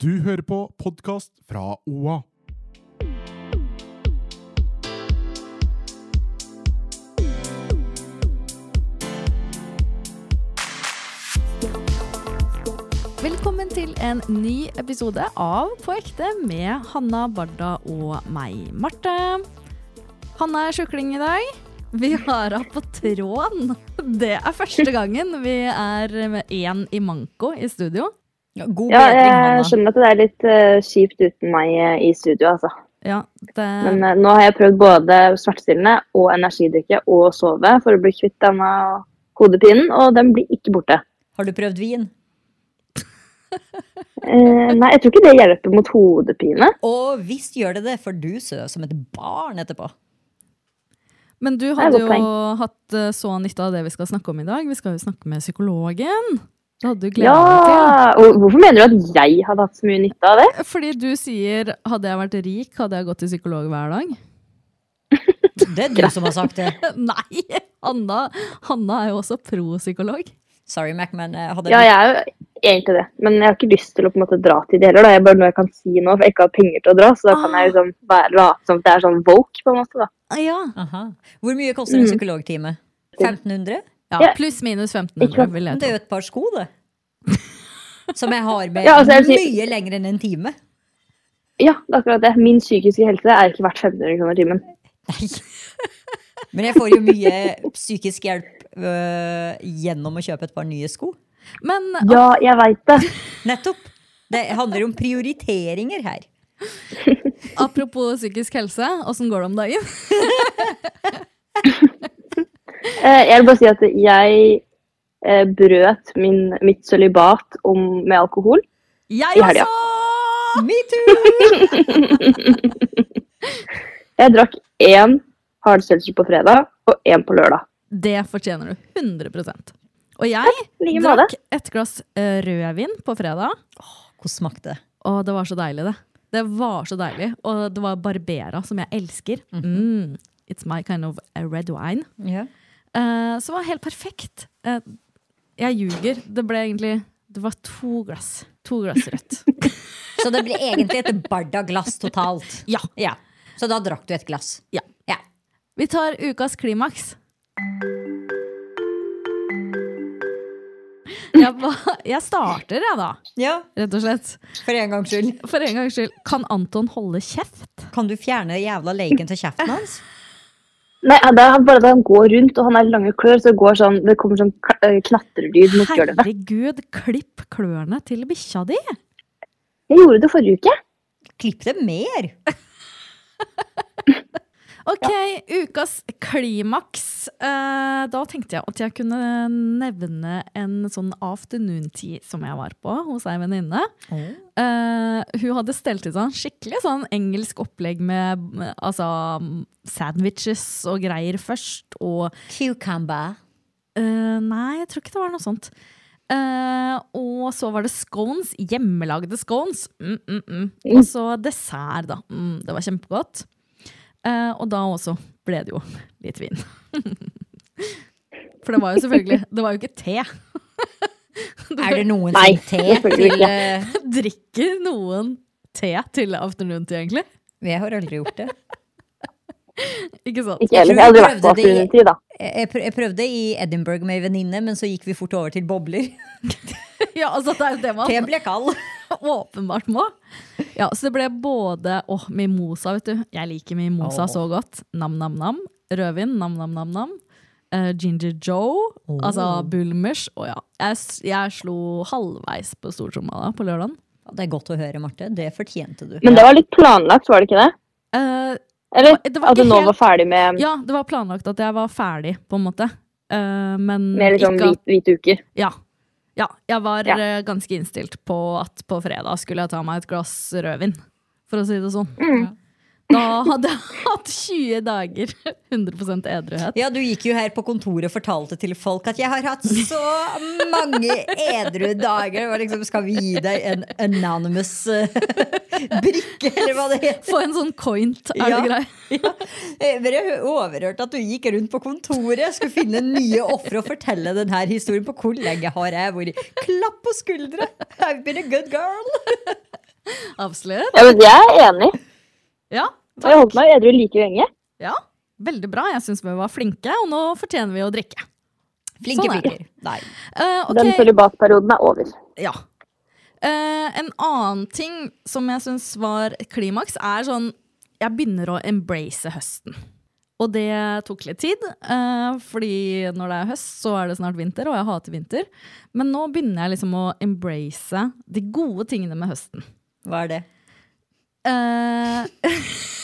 Du hører på podkast fra OA. Velkommen til en ny episode av På ekte med Hanna Barda og meg, Marte. Hanna er sjukling i dag. Vi har henne på tråden. Det er første gangen vi er med én i manko i studio. God Ja, jeg skjønner at det er litt uh, kjipt uten meg uh, i studio, altså. Ja, det, Men uh, nå har jeg prøvd både smertestillende og energidrikke og sove for å bli kvitt denne hodepinen, og den blir ikke borte. Har du prøvd vin? Nei, jeg tror ikke det hjelper mot hodepine. Og visst gjør det det, for du søv som et barn etterpå. men du hadde jo hatt så nytte av det vi skal snakke om i dag. Vi skal jo snakke med psykologen. Det hadde du gleda Ja, deg og Hvorfor mener du at jeg hadde hatt så mye nytte av det? Fordi du sier hadde jeg vært rik, hadde jeg gått til psykolog hver dag. Det er du som har sagt det. Nei! Hanna, Hanna er jo også pro-psykolog. Sorry, Mac, men eh, hadde Ja, jeg er jo egentlig det. Men jeg har ikke lyst til å på en måte dra til det heller. Da. Jeg bare noe jeg kan si nå, for jeg ikke har penger til å dra. Så da kan jeg liksom være late som det er sånn woke, på en måte. da. Ah, Ja. Aha. Hvor mye koster en Mm. psykologtime? 1500? Ja Ja. Pluss minus Ikke 1500, sant? vil Men tro. det er jo et par sko, det. Som jeg har med Ja, altså, jeg vil si- mye lenger enn en time. Ja, det er akkurat det. Min psykiske helse er ikke verdt 1500 kroner timen. Nei. Men jeg får jo mye psykisk hjelp øh, gjennom å kjøpe et par nye sko. Men Ja, jeg veit det. Nettopp. Det handler om prioriteringer her. apropos psykisk helse, åssen går det om dagen? Eh, Jeg vil bare si at jeg eh, brøt min, mitt sølibat med alkohol. Jeg I helga. Metoo! Jeg drakk én hard seltzer på fredag og én på lørdag. Det fortjener du 100 Og jeg Like drakk et glass eh, rødvin på fredag, Hvordan smakte det? og det var så deilig, det. Det var så deilig. Og det var Barbera, som jeg elsker. mm, it's my kind of a red wine. Ja. Eh, så det var helt perfekt. Eh, jeg ljuger. Det ble egentlig Det var to glass. To glass rødt. Så det ble egentlig et Barda-glass totalt. Ja. Ja. Så da drakk du et glass. Ja. Ja. Vi tar ukas klimaks. Jeg, ba- jeg starter, jeg, da. ja. Rett og slett. For en gangs skyld. For en gangs skyld. Kan Anton holde kjeft? Kan du fjerne jævla leken til kjeften hans? Nei, det er bare at han går rundt, og han har lange klør, så det, går sånn, det kommer sånn kl- eh, knatrelyd mot gulvet. Herregud, klipp klørne til bikkja di. Jeg gjorde det forrige uke. Klipp det mer! Ok, ukas klimaks. Uh, da tenkte jeg at jeg kunne nevne en sånn afternoon tea som jeg var på hos ei venninne. Eh, hun hadde stelt ut sånn skikkelig sånn engelsk opplegg med med, altså, sandwiches og greier først. Og Cucumber. Uh, Nei, jeg tror ikke det var noe sånt. Uh, og så var det scones. Hjemmelagde scones. Mm, mm, mm. Og så dessert, da. Mm, det var kjempegodt. Eh, og da også ble det jo litt vin. For det var jo selvfølgelig Det var jo ikke te. Er det noen Nei, som te til eh, Drikker noen te til afternoon tea, egentlig? Jeg har aldri gjort det. Ikke sant? Ikke heller. Jeg har aldri vært på prøvde det i- afternoon tea, da. Jeg prøvde i Edinburgh med ei venninne, men så gikk vi fort over til bobler. Ja, altså det er jo det man Te ble kald. åpenbart må. Ja, så det ble både Åh, mimosa, vet du. Jeg liker mimosa oh. så godt. Nam-nam-nam. Rødvin. Nam-nam-nam-nam. Uh, Ginger Joe. oh. Altså Bulmers. Å ja. Jeg, jeg slo halvveis på stortromma da, på lørdagen. Det er godt å høre, Marte. Det fortjente du. Men det var litt planlagt, var det ikke det? Uh, Eller Det at du nå helt- var ferdig med, ja, det var planlagt at jeg var ferdig, på en måte. Uh, men med liksom ikke hvite uker? Ja. Ja, jeg var Ja. eh, ganske innstilt på at på fredag skulle jeg ta meg et glass rødvin, for å si det sånn. Mm. Da hadde jeg hatt 20 dager 100% edruhet. Ja, du gikk jo her på kontoret og fortalte til folk at jeg har hatt så mange edru dager. Liksom, skal vi gi deg en anonymous eh, brikke, eller hva det heter? Få en sånn coint, er Ja. det greit? Ja. Jeg ble overhørte at du gikk rundt på kontoret, skulle finne nye ofre og fortelle denne historien på hvor lenge har jeg vært. Klapp på skuldra! I've been a good girl. Absolutt. Ja, men jeg er enig. Ja, Og jeg holdt meg edru like lenge. ja, veldig bra. Jeg syns vi var flinke, og nå fortjener vi å drikke. Flinke Sånn er flinker. Nei. Eh, ok. Den sølibatperioden er over. Ja. Uh, en annen ting som jeg syns var klimaks, er sånn Jeg begynner å embrace høsten. Og det tok litt tid, eh, fordi når det er høst, så er det snart vinter, og jeg hater vinter. Men nå begynner jeg liksom å embrace de gode tingene med høsten. Hva er det? Eh, det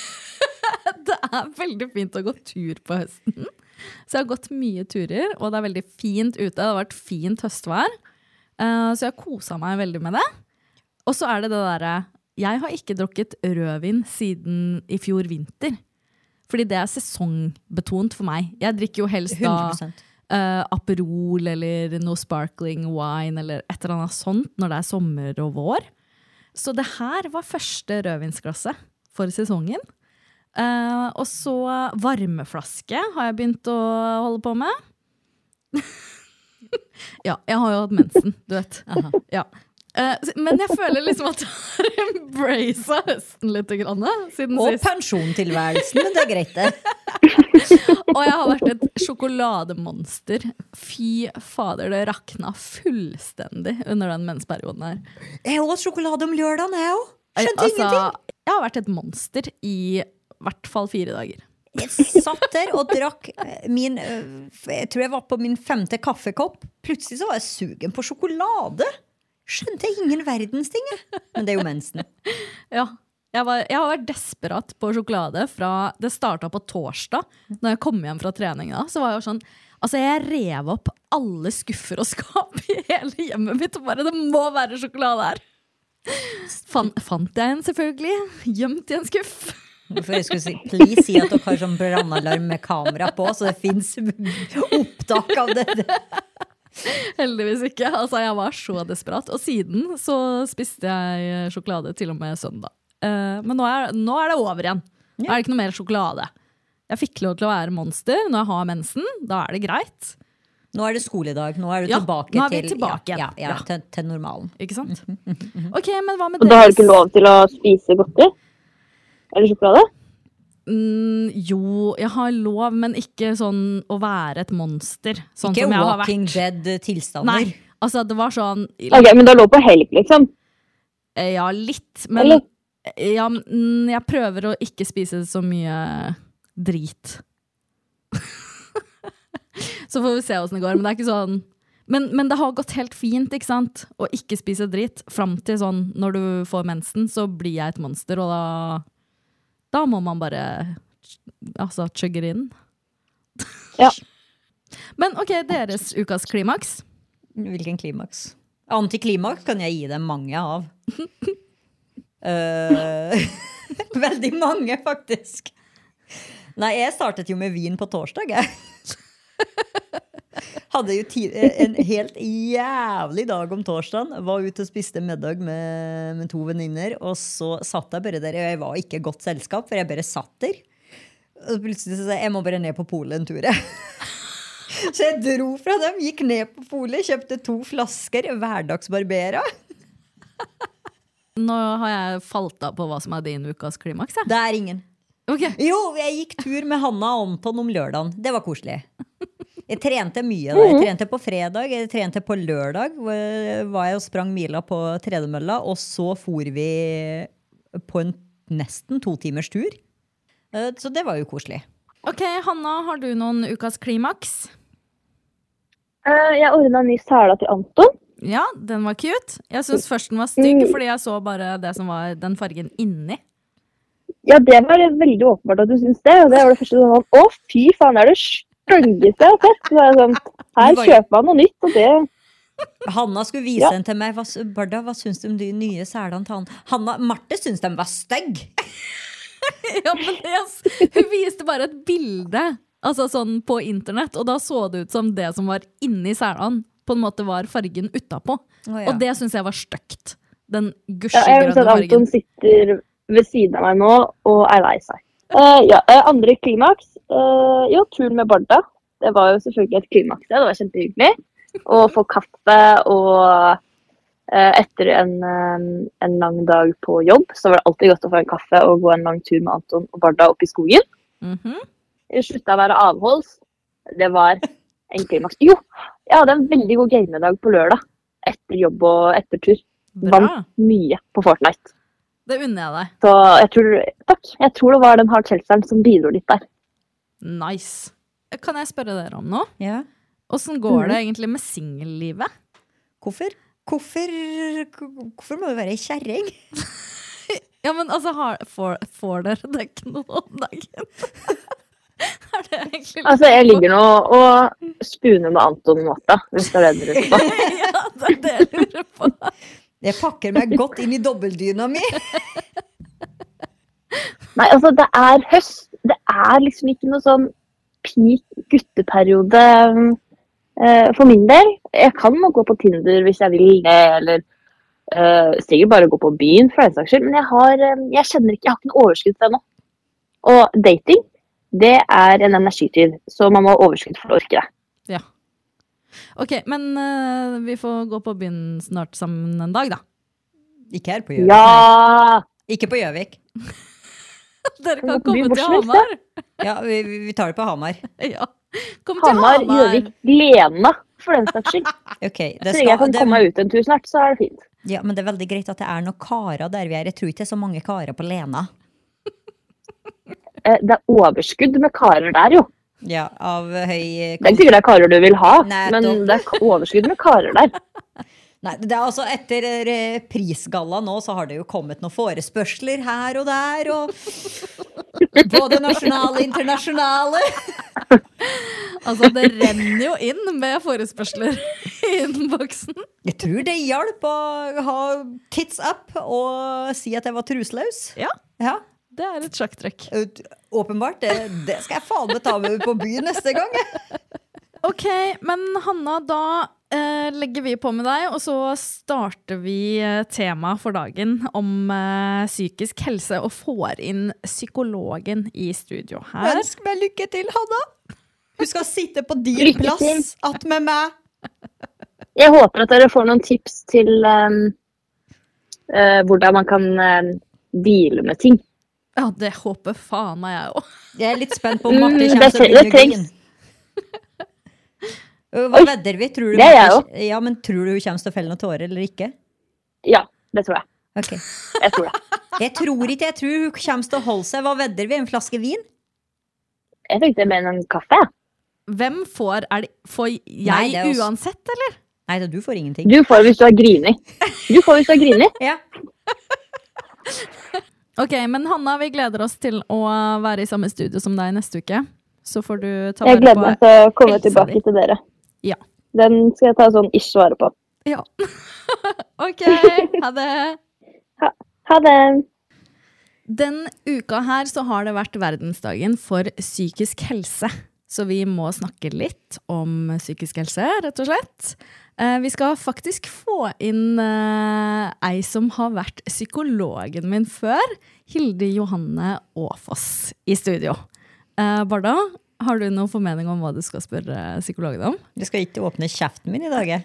er veldig fint å gå tur på høsten. Så jeg har gått mye turer, og det er veldig fint ute. Det har vært fint høstvær. Eh, så jeg har kosa meg veldig med det. Og så er det det derre Jeg har ikke drukket rødvin siden i fjor vinter. Fordi det er sesongbetont for meg. Jeg drikker jo helst da 100 eh, Aperol eller noe sparkling wine eller et eller annet sånt når det er sommer og vår. Så det her var første rødvinsglasset for sesongen. Eh, og så varmeflaske har jeg begynt å holde på med. ja, jeg har jo hatt mensen, du vet. Ja. Uh, men jeg føler liksom at jeg har embracet høsten litt grann, siden Og sist. pensjontilværelsen, men det er greit, det. Og jeg har vært et sjokolademonster. Fy fader, det rakna fullstendig under den mensperioden her. Jeg åt sjokolade om lørdagen, jeg òg. Skjønte Altså, ingenting. Jeg har vært et monster i hvert fall fire dager. Jeg satt der og drakk eh, min eh, Jeg tror jeg var på min femte kaffekopp. Plutselig så var jeg sugen på sjokolade. Skjønte jeg ingen verdens ting, jeg. Men det er jo mensen. Ja. Jeg, var, jeg har vært desperat på sjokolade fra det starta på torsdag. Når jeg kom hjem fra trening da, så var jeg sånn Altså, jeg rev opp alle skuffer og skap i hele hjemmet mitt. Og bare, det må være sjokolade her. Fan, fant jeg en, selvfølgelig. Gjemt i en skuff. For jeg skulle si, please si at dere har sånn brannalarm med kamera på, så det fins opptak av dette. Heldigvis ikke. Altså, jeg var så desperat. Og siden så spiste jeg sjokolade til og med søndag. Eh, men nå er, nå er det over igjen. Nå er det ikke noe mer sjokolade. Jeg fikk lov til å være monster når jeg har mensen. Da er det greit. Nå er det skoledag. Nå er du Ja, tilbake, nå er vi til, tilbake igjen. ja, ja, ja, Ja. til, til normalen. Ikke sant? Ok, men hva med Og da har du ikke lov til å spise godteri? Eller sjokolade? Mm, jo, jeg har lov, men ikke sånn å være et monster. Sånn Ikke som jeg har Walking. Dead-tilstander. Nei, altså det var sånn Ok, Men du har lov på helg, liksom? Eh, Ja, litt, men Eller? ja, mm, jeg prøver å ikke spise så mye drit. så får vi se åssen det går. Men det er ikke sånn men, men det har gått helt fint ikke sant? å ikke spise drit. Fram til sånn når du får mensen, så blir jeg et monster, og da Da må man bare altså chugge det inn. Ja. Men ok, deres ukas klimaks. Hvilken klimaks? Antiklimaks kan jeg gi dem mange av. uh, veldig mange, faktisk. Nei, jeg startet jo med vin på torsdag, jeg. Hadde jo en helt jævlig dag om torsdagen. Var ute og spiste middag med, med to venninner. Og så satt jeg bare der. og Jeg var ikke godt selskap, for jeg bare satt der. Og plutselig så sa jeg jeg må bare ned på polet en tur. Så jeg dro fra dem, gikk ned på polet, kjøpte to flasker hverdagsbarbera. Nå har jeg falt av på hva som er din ukas klimaks. Ja. Det er ingen. Okay. Jo, jeg gikk tur med Hanna og Anton om lørdagen. Det var koselig. Jeg trente mye. da. Jeg trente på fredag, jeg trente på lørdag. hvor Var jeg og sprang mila på tredemølla, og så for vi på en nesten to timers tur. Eh, Så det var jo koselig. Ok, Hanna, har du noen ukas klimaks? Eh, jeg ordna en ny sele til Anton. Ja, den var cute. Jeg syns først den var stygg, fordi jeg så bare det som var den fargen inni. Ja, det var veldig åpenbart at du syns det. Og det var det første sånn Å, fy faen, er det styggeste jeg har sett. Så var jeg sånn, her kjøper man noe nytt, og det Hanna skulle vise den til meg. Hva, Barda, hva syns du om de nye selene til han? Hanna, Marte syns de var stygge. Ja, men det, hun viste bare et bilde altså sånn på internett, og da så det ut som det som var inni selene, på en måte var fargen utapå. Oh, ja. Og det syns jeg var stygt. Den Ja, jeg vil si at Anton sitter ved siden av meg nå og er lei seg. Eh, ja, eh, andre klimaks. Uh, jo, turen med Barda. Det var jo selvfølgelig et klimaks. Det var kjempehyggelig. Å få kaffe og etter en, en lang dag på jobb, så var det alltid godt å få en kaffe og gå en lang tur med Anton og Barda opp i skogen. Mm -hmm. slutta å være avholds. Det var en klimaks. Jo, jeg hadde en veldig god gamedag på lørdag. Etter jobb og etter tur. Vant mye på Fortnite. Det unner jeg deg. Så jeg tror, takk. Jeg tror det var den harde Chelsea som bidro litt der. Nice. Kan jeg spørre dere om noe? Ja. Åssen går Mhm. det egentlig med singellivet? Hvorfor? Hvorfor, hvorfor må du være ei kjerring? Ja, men altså, har, får, får dere det ikke noe om dagen? er det Altså, jeg ligger nå og spuner med Anton Mata, hvis det er det du lurer på. Ja, det er det jeg lurer på. Jeg pakker meg godt inn i dobbeltdyna mi. Nei, altså, det er høst. Det er liksom ikke noe sånn peak gutteperiode uh, for min del. Jeg kan nok gå på Tinder hvis jeg vil det, eller uh, sikkert bare gå på byen for den saks skyld, men jeg har, uh, jeg kjenner ikke, jeg har ikke noe overskudd til det nå. Og dating, det er en energityv, så man må ha overskudd for å orke det. Ja. Ok, men uh, vi får gå på byen snart sammen en dag, da. Ikke her på Gjøvik. Ja! Ikke på Gjøvik. Dere Kan komme til Hamar. Ja, vi, vi tar det på Hamar. Ja. Kom til Hamar, Hamar. Gjøvik, Lena, for den saks skyld. okay, det Så lenge jeg kan det- komme meg ut en tur snart, så er det fint. Ja, men det er veldig greit at det er noen karer der vi er. Jeg tror ikke det er så mange karer på Lena. Eh, Det er overskudd med karer der, jo. Ja, av høy Det er ikke sikkert det er karer du vil ha, Nei, men det er overskudd med karer der. Nei, det er altså Etter eh, prisgalla nå så har det jo kommet noen forespørsler her og der. Og både nasjonale og internasjonale. Altså, det renner jo inn med forespørsler i innboksen. Jeg tror det hjalp å ha tits up og si at jeg var truseløs. Ja, Ja, det er et sjakktrekk. Åpenbart. Det, det skal jeg faen meg ta med på byen neste gang. Ok, men Hanna, da eh, legger vi på med deg, og så starter vi eh, temaet for dagen om eh, psykisk helse, og får inn psykologen i studio her. Ønsk meg lykke til, Hanna. Hun skal sitte på din Lykke plass attmed meg. Jeg håper at dere får noen tips til um, uh, hvordan man kan uh, deale med ting. Ja, det håper faen meg jeg òg. Jeg er litt spent på om Marte Mm, kommer til å vinne trengs. Hva Oi, vedder vi? Tror du, det er jeg òg. ja, men tror du hun kommer til å felle noen tårer eller ikke? Ja, det tror jeg. Ok. Jeg tror det. Jeg tror ikke, jeg tror hun kommer til å holde seg. Hva vedder vi? En flaske vin? Jeg tenkte mer en kaffe. Hvem får Er det, Får jeg Nei, det er uansett, eller? Nei, du får ingenting. Du får hvis du har grini. Du får hvis du har grini. Ja. Ok, men Hanna, vi gleder oss til å være i samme studio som deg neste uke. Så får du ta Jeg gleder meg til å komme tilbake til dere. Ja. Den skal jeg ta sånn ish vare på. Ja. ok, ha det. Ha det. Den uka her så har det vært verdensdagen for psykisk helse. Så vi må snakke litt om psykisk helse, rett og slett. Eh, vi skal faktisk få inn eh, ei som har vært psykologen min før. Hilde Johanne Aafoss i studio. Eh, Barda, har du noen formening om hva du skal spørre psykologen om? Du skal ikke åpne kjeften min i dag, jeg.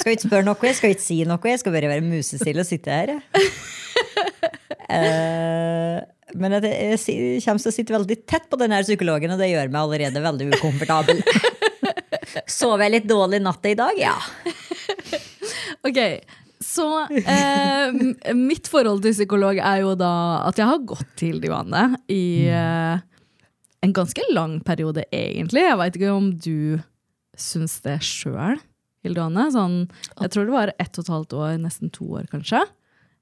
Skal ikke spørre noe, jeg skal ikke si noe. Jeg skal bare være musestille og sitte her. jeg. Eh, men jeg, jeg, kommer til å sitte veldig tett på denne psykologen, og det gjør meg allerede veldig ukomfortabel. Sov jeg litt dårlig natta i dag? Ja. Ok, så eh, mitt forhold til psykolog er jo da at jeg har gått til Johanne i eh, en ganske lang periode, egentlig. Jeg veit ikke om du syns det sjøl, Hilde Johanne. Sånn, jeg tror det var ett og et halvt år, nesten to år, kanskje.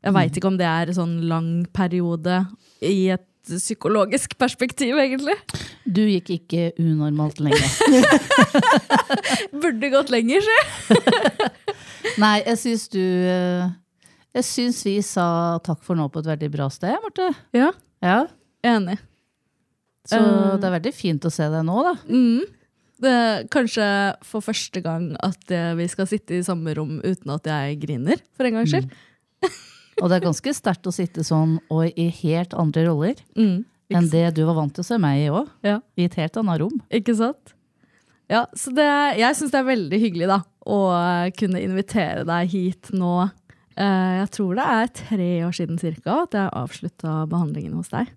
Jeg veit ikke om det er en sånn lang periode i et psykologisk perspektiv, egentlig. Du gikk ikke unormalt lenge. Burde gått lenger, si. Nei, jeg syns du eh, Jeg syns vi sa takk for nå på et veldig bra sted, Marte. Ja, Ja, enig. Så Eh. det er veldig fint å se deg nå, da. Mm. Det er kanskje for første gang at vi skal sitte i samme rom uten at jeg griner, for en gangs skyld. Og det er ganske sterkt å sitte sånn og i helt andre roller Mm. enn det du var vant til å se meg i òg. Ja. I et helt annet rom. Ikke sant? Ja, så det, jeg syns det er veldig hyggelig da, å eh, kunne invitere deg hit nå. Eh, Jeg tror det er tre år siden cirka at jeg avslutta behandlingen hos deg.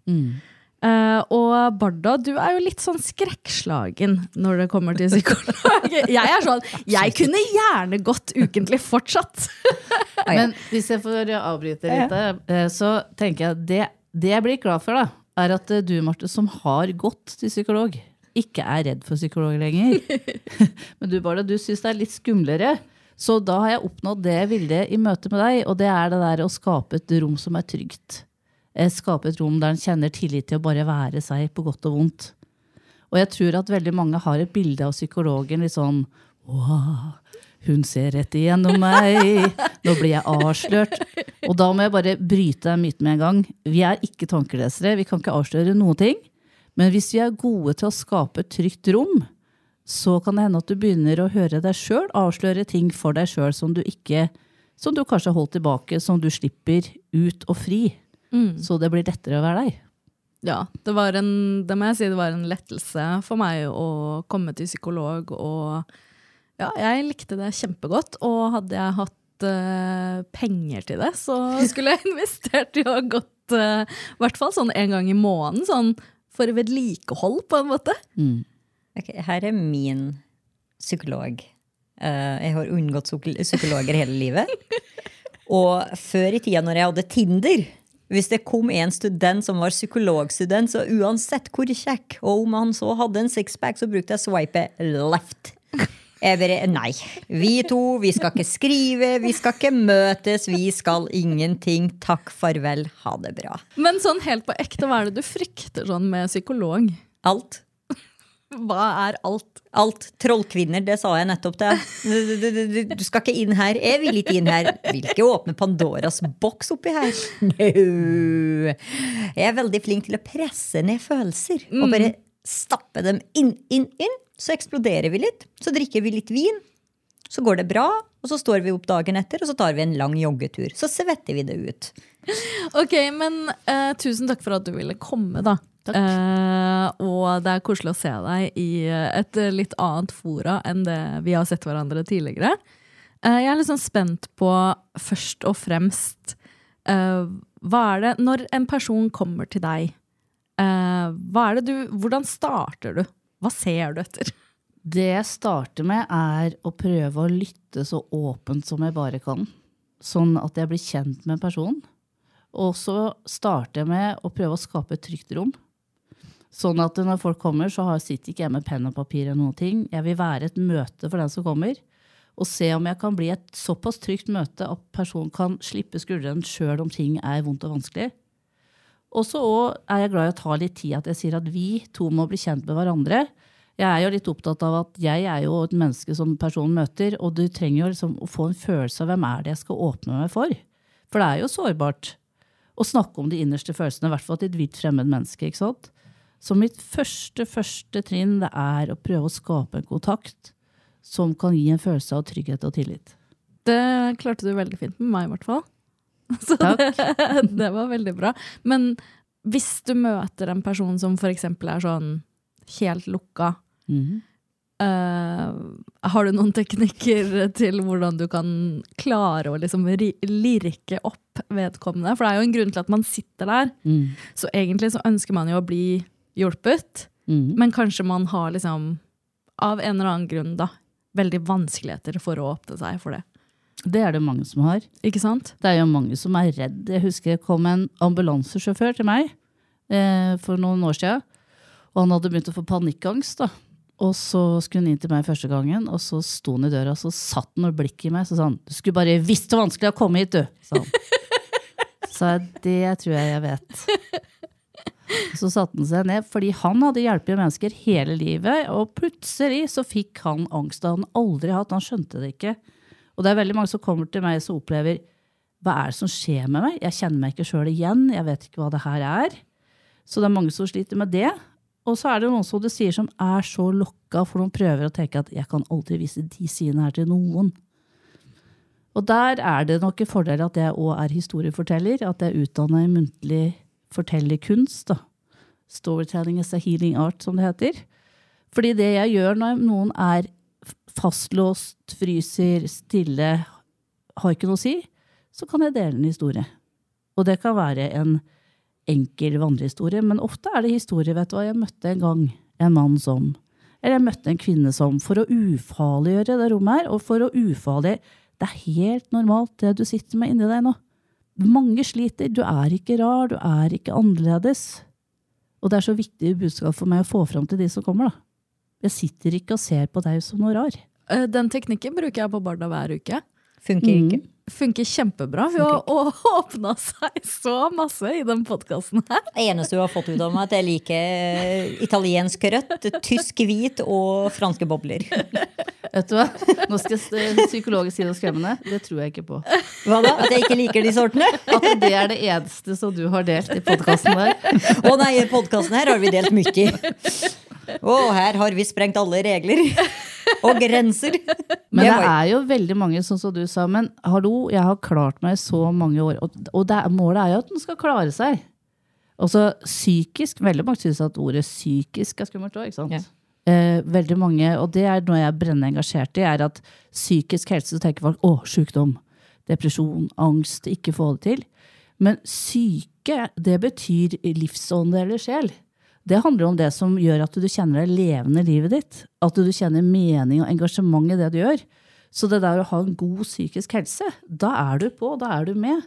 Eh, og Barda, du er jo litt sånn skrekkslagen når det kommer til psykolog. Jeg er sånn, jeg kunne gjerne gått ukentlig fortsatt. Men hvis jeg får avbryte litt, der, eh, så tenker jeg det, det jeg blir glad for, da, er at eh, du, Marte, som har gått til psykolog, ikke er redd for psykolog lenger. Men du, Barda, du syns det er litt skumlere. Så da har jeg oppnådd det jeg ville i møte med deg, og det er det der å skape et rom som er trygt. Eh, Skape et rom der en kjenner tillit til å bare være seg på godt og vondt. Og jeg tror at veldig mange har et bilde av psykologen litt sånn wow, hun ser rett igjennom meg, nå blir jeg avslørt. Og da må jeg bare bryte den myten med en gang. Vi er ikke tankelesere, vi kan ikke avsløre noen ting. Men hvis vi er gode til å skape et trygt rom, så kan det hende at du begynner å høre deg sjøl avsløre ting for deg sjøl som du ikke som du kanskje har holdt tilbake, som du slipper ut og fri. Så det blir lettere å være deg. Ja, det var en, det må jeg si, det var en lettelse for meg å komme til psykolog. Og ja, jeg likte det kjempegodt. Og hadde jeg hatt uh, penger til det, så skulle jeg investert i å ha gått i hvert fall sånn en gang i måneden. Sånn for vedlikehold, på en måte. Ok, her er min psykolog. Uh, jeg har unngått psykologer hele livet. Og før i tida når jeg hadde Tinder hvis det kom en student som var psykologstudent, så uansett hvor kjekk, og om han så hadde en sixpack, så brukte jeg swipe left. Jeg bare, Nei. Vi to, vi skal ikke skrive, vi skal ikke møtes, vi skal ingenting. Takk, farvel, ha det bra. Men sånn helt på ekte, hva er det du frykter sånn med psykolog? Alt. Hva er alt? Alt. Trollkvinner, det sa jeg nettopp til deg. Du, du, du, du skal ikke inn her. Jeg vil ikke inn her. Vil ikke åpne Pandoras boks oppi her. No. Jeg er veldig flink til å presse ned følelser. Og bare stappe dem inn, inn, inn. Så eksploderer vi litt. Så drikker vi litt vin. Så går det bra, og så står vi opp dagen etter, og så tar vi en lang joggetur. Så svetter vi det ut. Ok, men uh, tusen takk for at du ville komme, da. Eh, og det er koselig å se deg i et litt annet fora enn det vi har sett hverandre tidligere. Eh, jeg er litt sånn spent på, først og fremst, eh, hva er det Når en person kommer til deg, du Hvordan starter du? Hva ser du etter? Det jeg starter med, er å prøve å lytte så åpent som jeg bare kan. Sånn at jeg blir kjent med personen. Og så starter jeg med å prøve å skape et trygt rom. Sånn at når folk kommer, så sitter ikke jeg med penn og papir eller noen ting. Jeg vil være et møte for den som kommer. Og se om jeg kan bli et såpass trygt møte at personen kan slippe skuldrene sjøl om ting er vondt og vanskelig. Og så er jeg glad i å ta litt tid at jeg sier at vi to må bli kjent med hverandre. Jeg er jo litt opptatt av at jeg er jo et menneske som personen møter, og du trenger jo liksom å få en følelse av hvem er det jeg skal åpne meg for. For det er jo sårbart å snakke om de innerste følelsene, i hvert fall til et vidt fremmed menneske. ikke sant? Så mitt første, første trinn det er å prøve å skape en kontakt som kan gi en følelse av trygghet og tillit. Det klarte du veldig fint med meg, i hvert fall. Så. Det, det var veldig bra. Men hvis du møter en person som eksempel er sånn helt lukka, mm -hmm. uh, har du noen teknikker til hvordan du kan klare å liksom lirke opp vedkommende? For det er jo en grunn til at man sitter der. Mm. Så egentlig så ønsker man jo å bli hjulpet, Mm. men kanskje man har liksom, av en eller annen grunn, da, veldig vanskeligheter for å åpne seg for det. Det er det mange som har. Ikke sant? Det er jo mange som er redd. Jeg husker det kom en ambulansesjåfør til meg eh, for noen år siden. Og han hadde begynt å få panikkangst. da. Og så skulle han inn til meg første gangen, og så sto han i døra og så satt han med blikket i meg. Så sa han 'du skulle bare visst hvor vanskelig det er å komme hit', du. Så sa jeg det tror jeg jeg vet. Så satte han seg ned, fordi han hadde hjulpet mennesker hele livet, og plutselig så fikk han angst. Han aldri hatt, han skjønte det ikke. Og det er veldig mange som kommer til meg som opplever hva er det som skjer med meg? Jeg kjenner meg ikke sjøl igjen, jeg vet ikke hva det her er. Så det er mange som sliter med det. Og så er det noen som du sier som er så lokka, for de prøver å tenke at jeg kan aldri vise de sidene her til noen. Og der er det nok en fordel at jeg òg er historieforteller, at jeg er utdanna i muntlig fortellerkunst. da. Storytelling is a healing art, som det heter. Fordi det jeg gjør når noen er fastlåst, fryser, stille, har ikke noe å si, så kan jeg dele en historie. Og det kan være en enkel vandrehistorie, men ofte er det historie, vet du hva, jeg møtte en gang en mann som, eller jeg møtte en kvinne som, for å ufarliggjøre det rommet her, og for å ufarlig Det er helt normalt, det du sitter med inni deg nå. Mange sliter, du er ikke rar, du er ikke annerledes. Og det er så viktig budskap for meg å få fram til de som kommer, da. Jeg sitter ikke og ser på deg som noe rar. Eh, Den teknikken bruker jeg på barna hver uke. Funker ikke. Funker kjempebra. Hun har åpna seg så masse i den podkasten her. Det eneste du har fått ut av meg, er at jeg liker italiensk rødt, tysk hvit og franske bobler. Vet du hva? Nå skal psykologisk psykologer si noe skremmende. Det tror jeg ikke på. Hva da? At jeg ikke liker de sortene? At det er det eneste som du har delt i podkasten her. Å nei, i podkasten her har vi delt mye. Å, her har vi sprengt alle regler. Og grenser. Men det er jo veldig mange, sånn som du sa. Men hallo, jeg har klart meg i så mange år. Og, og det, er- målet er jo at den skal klare seg. Altså psykisk Veldig mange syns at ordet psykisk er skummelt òg, ikke sant? Eh, veldig mange, og det er noe jeg er brennende engasjert i, er at psykisk helse så tenker folk å, sykdom, depresjon, angst, ikke få det til. Men syke, det betyr livsånde eller sjel. Det handler om det som gjør at du kjenner deg levende i livet ditt. At du kjenner mening og engasjement i det du gjør. Så det der å ha en god psykisk helse, da er du på, da er du med.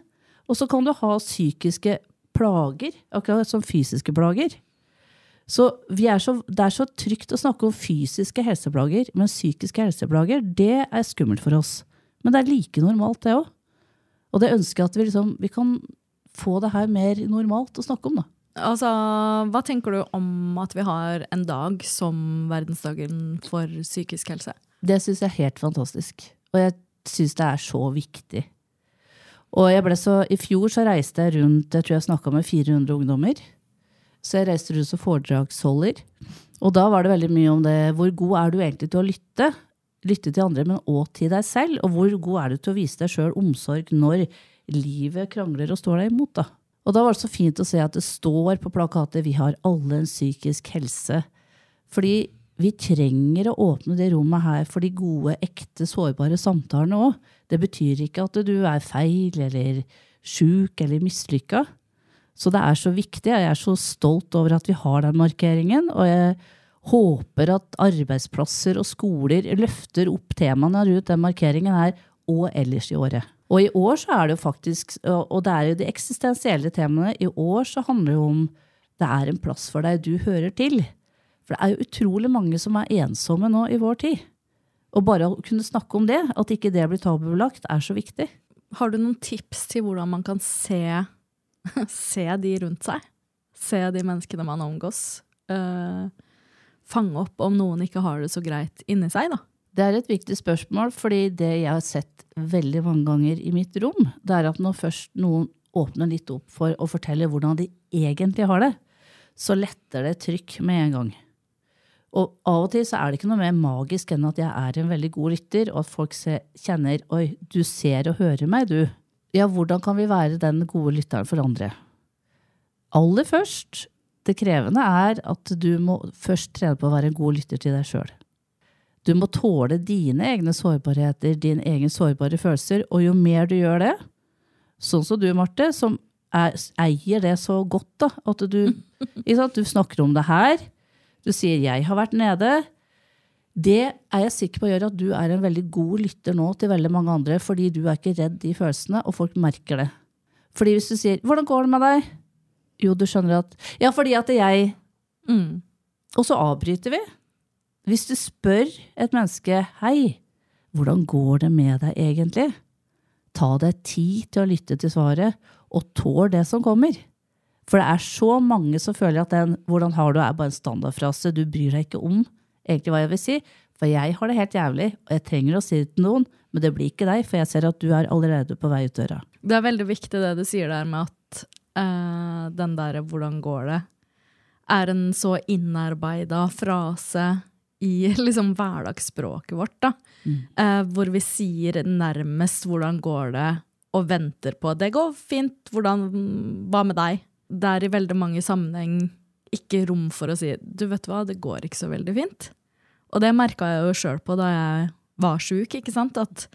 Og så kan du ha psykiske plager, akkurat som fysiske plager. Så, så det er så trygt å snakke om fysiske helseplager, men psykiske helseplager, det er skummelt for oss. Men det er like normalt, det òg. Og det ønsker jeg at vi, liksom, vi kan få det her mer normalt å snakke om, da. Altså, hva tenker du om at vi har en dag som verdensdagen for psykisk helse? Det syns jeg er helt fantastisk. Og jeg syns det er så viktig. Og jeg ble så, I fjor så reiste jeg rundt jeg tror jeg snakka med 400 ungdommer. Så jeg reiste rundt som foredragsholder. Og da var det veldig mye om det hvor god er du egentlig til å lytte? Lytte til andre, men òg til deg selv. Og hvor god er du til å vise deg sjøl omsorg når livet krangler og står deg imot? da? Og da var det så fint å se at det står på plakatet 'Vi har alle en psykisk helse'. Fordi vi trenger å åpne det rommet her for de gode, ekte, sårbare samtalene òg. Det betyr ikke at du er feil eller sjuk eller mislykka. Så det er så viktig. og Jeg er så stolt over at vi har den markeringen. Og jeg håper at arbeidsplasser og skoler løfter opp temaene rundt den markeringen her og ellers i året. Og i år så er det jo faktisk, og det er jo de eksistensielle temaene, i år så handler det om det er en plass for deg, du hører til. For det er jo utrolig mange som er ensomme nå i vår tid. Og bare å kunne snakke om det, at ikke det blir tabubelagt, er så viktig. Har du noen tips til hvordan man kan se, se de rundt seg? Se de menneskene man omgås? Uh, fange opp om noen ikke har det så greit inni seg, da? Det er et viktig spørsmål, fordi det jeg har sett veldig mange ganger i mitt rom, det er at når først noen åpner litt opp for å fortelle hvordan de egentlig har det, så letter det trykk med en gang. Og av og til så er det ikke noe mer magisk enn at jeg er en veldig god lytter, og at folk ser, kjenner 'oi, du ser og hører meg, du'. Ja, hvordan kan vi være den gode lytteren for andre? Aller først, det krevende er at du må først trene på å være en god lytter til deg sjøl. Du må tåle dine egne sårbarheter, dine egne sårbare følelser, og jo mer du gjør det, sånn som du, Marte, som er, eier det så godt, da, at du, sant, du snakker om det her, du sier 'jeg har vært nede', det er jeg sikker på gjør at du er en veldig god lytter nå til veldig mange andre, fordi du er ikke redd de følelsene, og folk merker det. Fordi hvis du sier 'hvordan går det med deg', jo, du skjønner at Ja, fordi at jeg Mm. Og så avbryter vi. Hvis du spør et menneske 'Hei, hvordan går det med deg egentlig?' Ta deg tid til å lytte til svaret, og tål det som kommer. For det er så mange som føler at den 'hvordan har du' er bare en standardfrase. Du bryr deg ikke om egentlig hva jeg vil si. For jeg har det helt jævlig, og jeg trenger å si det til noen, men det blir ikke deg, for jeg ser at du er allerede på vei ut døra. Det er veldig viktig det du sier der med at eh, den derre 'hvordan går det' er en så innarbeida frase i liksom hverdagsspråket vårt, da. Eh, hvor vi sier nærmest 'hvordan går det', og venter på 'det går fint', hvordan, hva med deg? Det er i veldig mange sammenheng ikke rom for å si 'du vet hva, det går ikke så veldig fint'. Og det merka jeg jo sjøl på da jeg var sjuk, ikke sant. At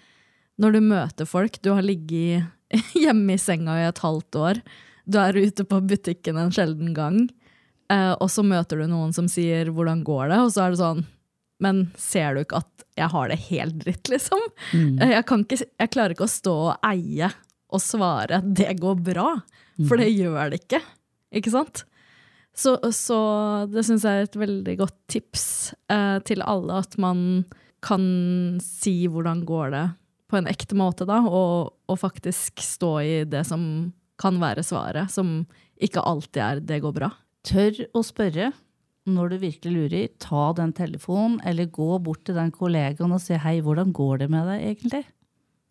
når du møter folk, du har ligget hjemme i senga i et halvt år, du er ute på butikken en sjelden gang, eh, og så møter du noen som sier 'hvordan går det', og så er det sånn men ser du ikke at jeg har det helt dritt, liksom? Eh, Jeg, kan ikke, jeg klarer ikke å stå og eie og svare 'det går bra', for det gjør det ikke. Ikke sant? Så, så det syns jeg er et veldig godt tips uh, til alle, at man kan si 'hvordan går det' på en ekte måte, da, og, og faktisk stå i det som kan være svaret, som ikke alltid er 'det går bra'. Tør å spørre når du virkelig lurer. Ta den telefonen, eller gå bort til den kollegaen og si 'hei, hvordan går det med deg egentlig'?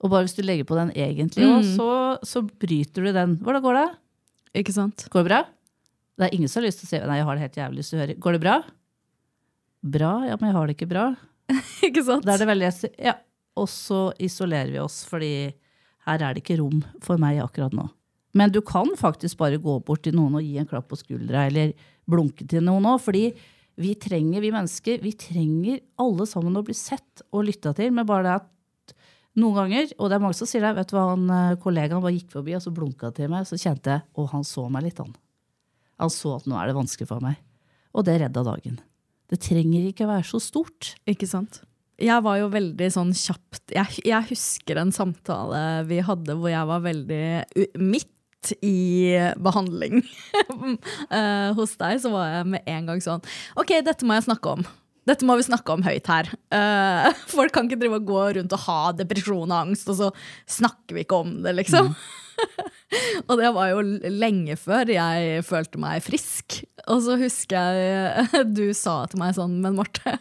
Og bare hvis du legger på den egentlig òg, Mm. så, så bryter du den. Hvordan går det? Ikke sant? Går det bra? Det er ingen som har lyst til å si nei, jeg har det helt jævlig lyst til å høre. Går det bra? Bra? Ja, men jeg har det ikke bra. ikke sant? Da er det veldig Ja. Og så isolerer vi oss, fordi her er det ikke rom for meg akkurat nå. Men du kan faktisk bare gå bort til noen og gi en klapp på skuldra, eller blunke til noen òg, fordi vi trenger, vi mennesker, vi trenger alle sammen å bli sett og lytta til, men bare det at noen ganger, og det er mange som sier det, vet du hva, han, eh, kollegaen bare gikk forbi og så blunka til meg, så kjente jeg, og han så meg litt, han. Han så at nå er det vanskelig for meg. Og det redda dagen. Det trenger ikke være så stort. Ikke sant? Jeg var jo veldig sånn kjapt jeg, jeg husker en samtale vi hadde hvor jeg var veldig mitt, i behandling eh, hos deg. Så var jeg med en gang sånn OK, dette må jeg snakke om. Dette må vi snakke om høyt her. Uh, folk kan ikke drive og gå rundt og ha depresjon og angst, og så snakker vi ikke om det, liksom. og det var jo lenge før jeg følte meg frisk. Og så husker jeg du sa til meg sånn, men Marte,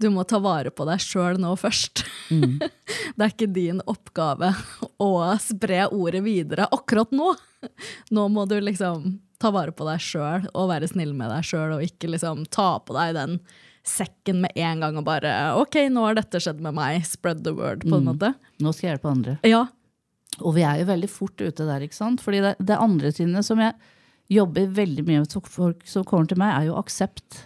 du må ta vare på deg sjøl nå først. det er ikke din oppgave å spre ordet videre akkurat nå. Nå må du liksom ta vare på deg sjøl og være snill med deg sjøl, og ikke liksom ta på deg den sekken med en gang og bare OK, nå har dette skjedd med meg. Spread the word, på en måte. Nå skal jeg hjelpe andre. Ja, Og vi er jo veldig fort ute der, ikke sant? Fordi det, det andre trinnet som jeg jobber veldig mye med folk som kommer til meg, er jo aksept.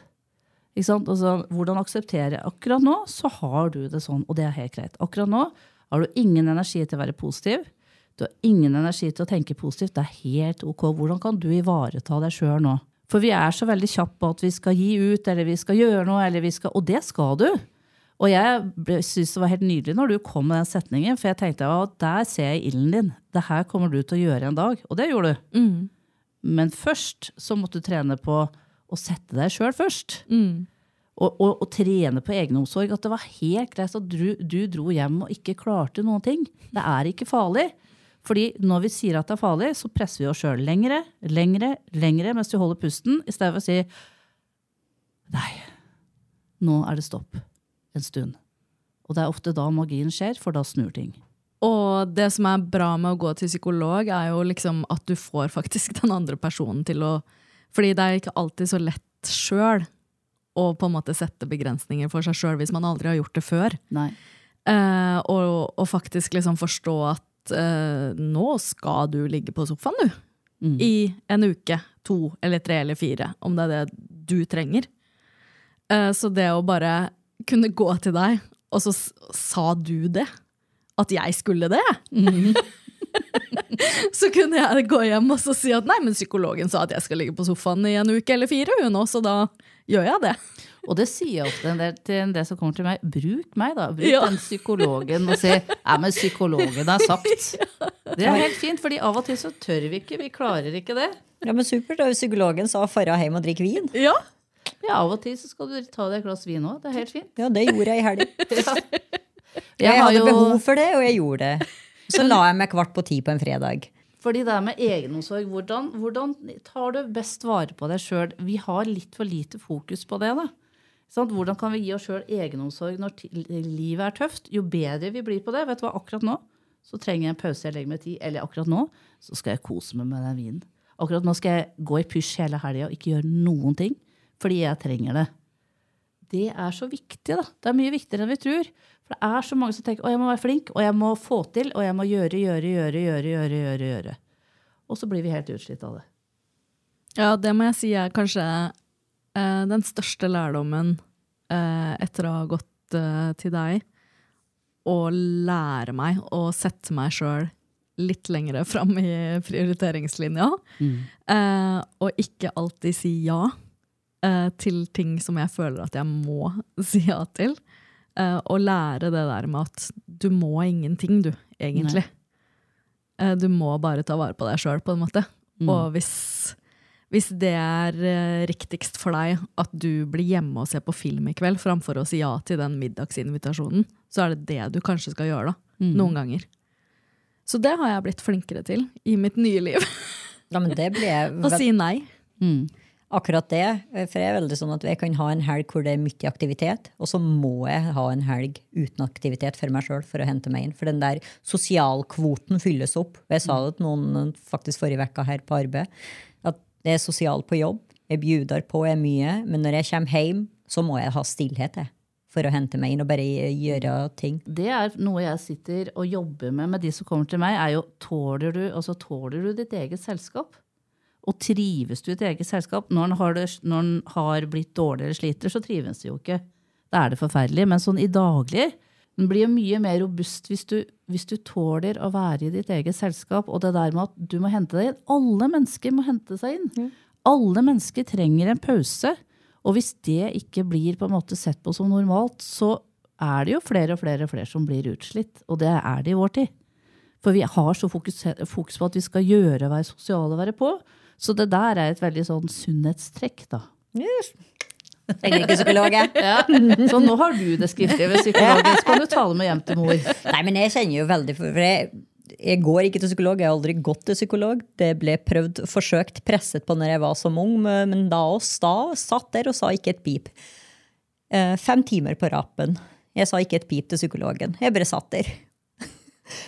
Ikke sant? Altså, hvordan akseptere? Akkurat nå så har du det sånn, og det er helt greit. Akkurat nå har du ingen energi til å være positiv. Du har ingen energi til å tenke positivt. Det er helt ok. Hvordan kan du ivareta deg sjøl nå? For vi er så veldig kjappe på at vi skal gi ut, eller vi skal gjøre noe, eller vi skal Og det skal du! Og jeg syns det var helt nydelig når du kom med den setningen, for jeg tenkte at der ser jeg ilden din. Det her kommer du til å gjøre en dag. Og det gjorde du. Men først så måtte du trene på å sette deg sjøl først. Og, og, og trene på egenomsorg. At det var helt greit at du, du dro hjem og ikke klarte noen ting. Det er ikke farlig. Fordi når vi sier at det er farlig, så presser vi oss sjøl lengre, lengre, lengre mens vi holder pusten, i stedet for å si nei, nå er det stopp en stund. Og det er ofte da magien skjer, for da snur ting. Og det som er bra med å gå til psykolog, er jo liksom at du får faktisk den andre personen til å Fordi det er ikke alltid så lett sjøl å på en måte sette begrensninger for seg sjøl hvis man aldri har gjort det før. Nei. Eh, og, og faktisk liksom forstå at eh, nå skal du ligge på sofaen, du. Mm. I en uke, to eller tre eller fire, om det er det du trenger. Eh, så det å bare kunne gå til deg, og så sa du det. At jeg skulle det. så kunne jeg gå hjem og så si at nei, men psykologen sa at jeg skal ligge på sofaen i en uke eller fire, hun så da gjør jeg det. Og det sier jeg ofte en del til en del som kommer til meg. Bruk meg, da. Bruk Ja. den psykologen og si ja, men psykologen har sagt. Det er helt fint, fordi av og til så tør vi ikke. Vi klarer ikke det. Ja, men Supert. da Psykologen sa 'fara hjem og drikk vin'. Ja. Ja, Av og til så skal du ta deg et glass vin òg. Det er helt fint. Ja, det gjorde jeg i helg. Ja. Jeg, jeg hadde jo- behov for det, og jeg gjorde det. Så la jeg meg kvart på ti på en fredag. Fordi det er med egenomsorg, hvordan, hvordan tar du best vare på deg sjøl? Vi har litt for lite fokus på det. da. Sant? Hvordan kan vi gi oss sjøl egenomsorg når livet er tøft? Jo bedre vi blir på det. Vet du hva, akkurat nå så trenger jeg en pause jeg legger meg tid. Eller akkurat nå så skal jeg kose meg med den vinen. Akkurat nå skal jeg gå i pysj hele helga og ikke gjøre noen ting. Fordi jeg trenger det. Det er så viktig, da. Det er mye viktigere enn vi tror. For det er så mange som tenker å, jeg må være flink, og jeg må få til, og jeg må gjøre, gjøre, gjøre, gjøre, gjøre, gjøre, gjøre. Og så blir vi helt utslitt av det. Ja, det må jeg si er kanskje den største lærdommen eh, etter å ha gått eh, til deg. Å lære meg å sette meg sjøl litt lengre fram i prioriteringslinja. Eh, og ikke alltid si ja eh, til ting som jeg føler at jeg må si ja til. Eh, og lære det der med at du må ingenting, du, egentlig. Eh, du må bare ta vare på deg sjøl, på en måte. Mm. Og hvis, hvis det er eh, riktigst for deg at du blir hjemme og ser på film i kveld, framfor å si ja til den middagsinvitasjonen, så er det det du kanskje skal gjøre, da. Mm. Noen ganger. Så det har jeg blitt flinkere til i mitt nye liv. Ja, men det blir jeg Å si nei. Mm. Akkurat det. For jeg er veldig sånn at jeg kan ha en helg hvor det er mye aktivitet, og så må jeg ha en helg uten aktivitet for meg sjøl for å hente meg inn. For den der sosialkvoten fylles opp. Og jeg sa det til noen faktisk forrige uke her på arbeid, jeg er sosialt på jobb. Jeg bjuder på er mye, men når jeg kommer hjem, så må jeg ha stillhet jeg, for å hente meg inn og bare gjøre ting. Det er noe jeg sitter og jobber med med de som kommer til meg, er jo tåler du, altså, tåler du ditt eget selskap? Og trives du i ditt eget selskap? Når en har, det, har blitt dårlig eller sliter, så trives du jo ikke. Da er det forferdelig. Men sånn i daglig den blir jo mye mer robust hvis du, hvis du tåler å være i ditt eget selskap. Og det der med at du må hente deg inn. Alle mennesker må hente seg inn. Alle mennesker trenger en pause. Og hvis det ikke blir på en måte sett på som normalt, så er det jo flere og flere og flere som blir utslitt. Og det er det i vår tid. For vi har så fokus, fokus på at vi skal gjøre, være sosiale, være på. Så det der er et veldig sånn sunnhetstrekk, da. Trenger ikke psykolog, jeg. Ja. Så nå har du det skriftlige ved psykologen, så kan du tale med hjem til mor. Nei, men jeg kjenner jo veldig for for jeg, jeg går ikke til psykolog. Jeg har aldri gått til psykolog. Det ble prøvd, forsøkt, presset på når jeg var som ung, men da også da satt der og sa ikke et pip. Eh, Fem timer på rapen. Jeg sa ikke et pip til psykologen. Jeg bare satt der.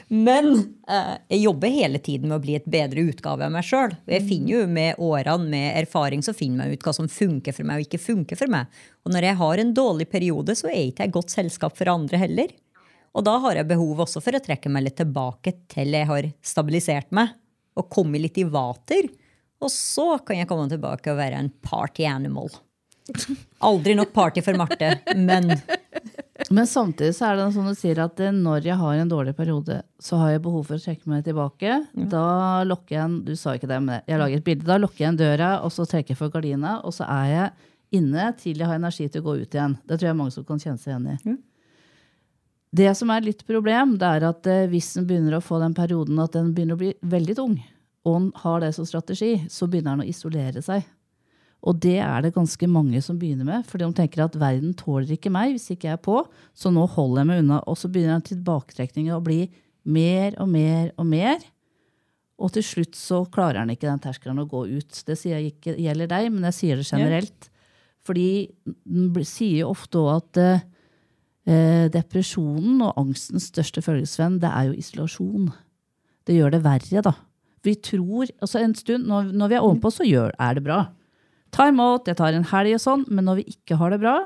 Men eh, jeg jobber hele tiden med å bli et bedre utgave av meg sjøl. Jeg finner jo med årene med erfaring så finner jeg ut hva som funker for meg og ikke funker for meg. Og når jeg har en dårlig periode, så er jeg ikke jeg godt selskap for andre heller. Og da har jeg behov også for å trekke meg litt tilbake til jeg har stabilisert meg og kommet litt i vater. Og så kan jeg komme tilbake og være en party animal. Aldri nok party for Marte, men Men samtidig så er det sånn du sier at eh, når jeg har en dårlig periode, så har jeg behov for å trekke meg tilbake. Da lukker jeg en, Du sa ikke det, men jeg lager et bilde. Da lukker jeg en døra, og så trekker jeg for gardina, og så er jeg inne til jeg har energi til å gå ut igjen. Det tror jeg mange som kan kjenne seg igjen i. Det som er litt problem, det er at eh, hvis en begynner å få den perioden at den begynner å bli veldig tung, og en har det som strategi, så begynner en å isolere seg. Og det er det ganske mange som begynner med, for de tenker at verden tåler ikke meg hvis ikke jeg er på, så nå holder jeg meg unna. Og så begynner den tilbaketrekningen å bli mer og mer og mer. Og til slutt så klarer han ikke den terskelen å gå ut. Det sier jeg ikke gjelder deg, men jeg sier det generelt. Fordi den sier jo ofte òg at eh, eh, depresjonen og angstens største følgesvenn, det er jo isolasjon. Det gjør det verre, da. Vi tror, altså en stund, Når, når vi er ovenpå, så gjør, er det bra. Time out, jeg tar en helg og sånn, men når vi ikke har det bra,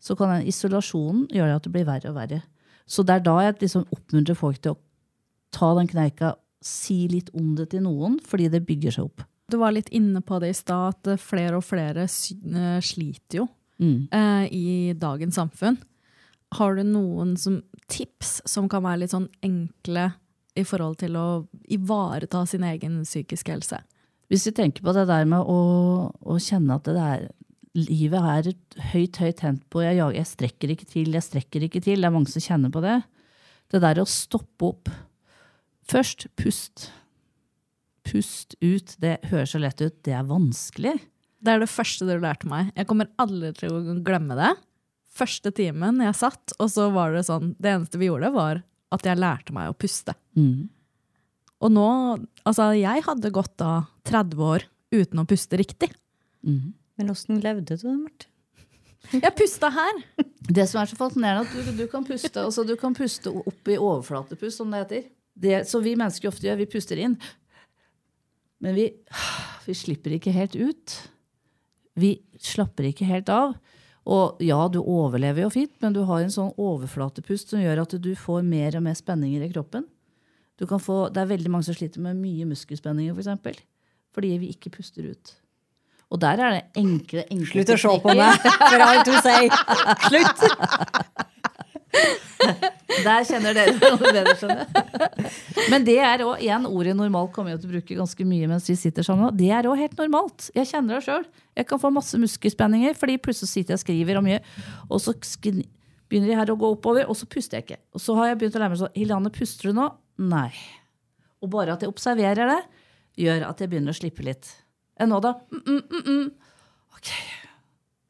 så kan den isolasjonen gjøre at det blir verre og verre. Så det er da jeg liksom oppmuntrer folk til å ta den kneika, si litt om det til noen, fordi det bygger seg opp. Du var litt inne på det i stad, at eh, flere og flere eh, sliter jo Mm. eh, i dagens samfunn. Har du noen som, tips som kan være litt sånn enkle i forhold til å ivareta sin egen psykiske helse? Hvis vi tenker på det der med å, å kjenne at det er, livet er et høyt, høyt tempo, jeg, jeg strekker ikke til, jeg strekker ikke til, det er mange som kjenner på det. Det der å stoppe opp. Først pust. Pust ut. Det høres så lett ut, det er vanskelig. Det er det første du lærte meg. Jeg kommer aldri til å glemme det. Første timen jeg satt, og så var det sånn Det eneste vi gjorde, var at jeg lærte meg å puste. Mm. Og nå Altså, jeg hadde gått da 30 år uten å puste riktig. Men åssen levde du, Marte? Jeg pusta her! Det som er så fascinerende, at du, du, kan puste, altså du kan puste opp i overflatepust, som det heter. Det, så vi mennesker ofte gjør, vi puster inn. Men vi, vi slipper ikke helt ut. Vi slapper ikke helt av. Og ja, du overlever jo fint, men du har en sånn overflatepust som gjør at du får mer og mer spenninger i kroppen. Du kan få, det er veldig mange som sliter med mye muskelspenninger, for eksempel, fordi vi ikke puster ut. Og der er det enkle, enkle Slutt å se på meg, for all to say! Slutt! Der kjenner dere noe bedre, skjønner. Men det er òg igjen ordet normalt kommer jeg til å bruke ganske mye mens vi sitter sammen. Det er òg helt normalt. Jeg kjenner det sjøl. Jeg kan få masse muskelspenninger fordi plutselig sitter jeg og skriver og mye, og så begynner de her å gå oppover, og så puster jeg ikke. Og så har jeg begynt å lære meg sånn Hilane, puster du nå? Nei. Og bare at jeg observerer det, gjør at jeg begynner å slippe litt. Enn nå, da? Mm, mm, mm, mm. Ok,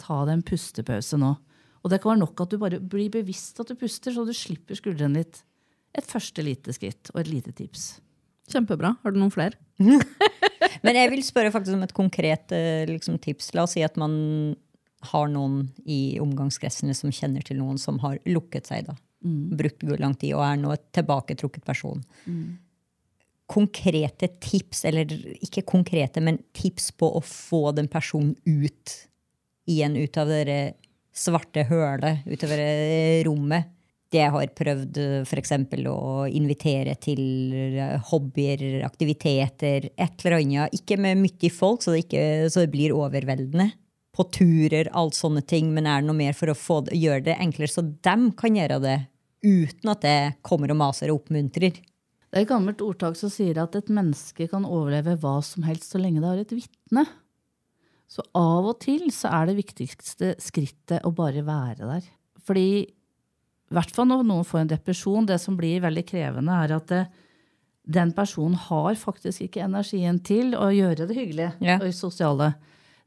ta deg en pustepause nå. Og det kan være nok at du bare blir bevisst at du puster, så du slipper skuldrene litt. Et første lite skritt og et lite tips. Kjempebra. Har du noen flere? Men jeg vil spørre faktisk om et konkret eh, liksom, tips. La oss si at man har noen i omgangskretsen som kjenner til noen som har lukket seg. da. Brukt lang tid og er nå et tilbaketrukket person. Konkrete tips, eller ikke konkrete, men tips på å få den personen ut igjen ut av det svarte hølet, utover rommet. Det jeg har prøvd f.eks. å invitere til eh, hobbyer, aktiviteter, et eller annet. Ikke med mye folk, så det, ikke, så det blir overveldende. På turer, alt sånne ting. Men er det noe mer for å få, gjøre det enklere, så dem kan gjøre det uten at det kommer og maser og oppmuntrer? Det er et gammelt ordtak som sier at et menneske kan overleve hva som helst så lenge det har et vitne. Så av og til så er det viktigste skrittet å bare være der. Fordi, i hvert fall når noen får en depresjon, det som blir veldig krevende, er at det, den personen har faktisk ikke energien til å gjøre det hyggelige Ja. og sosiale.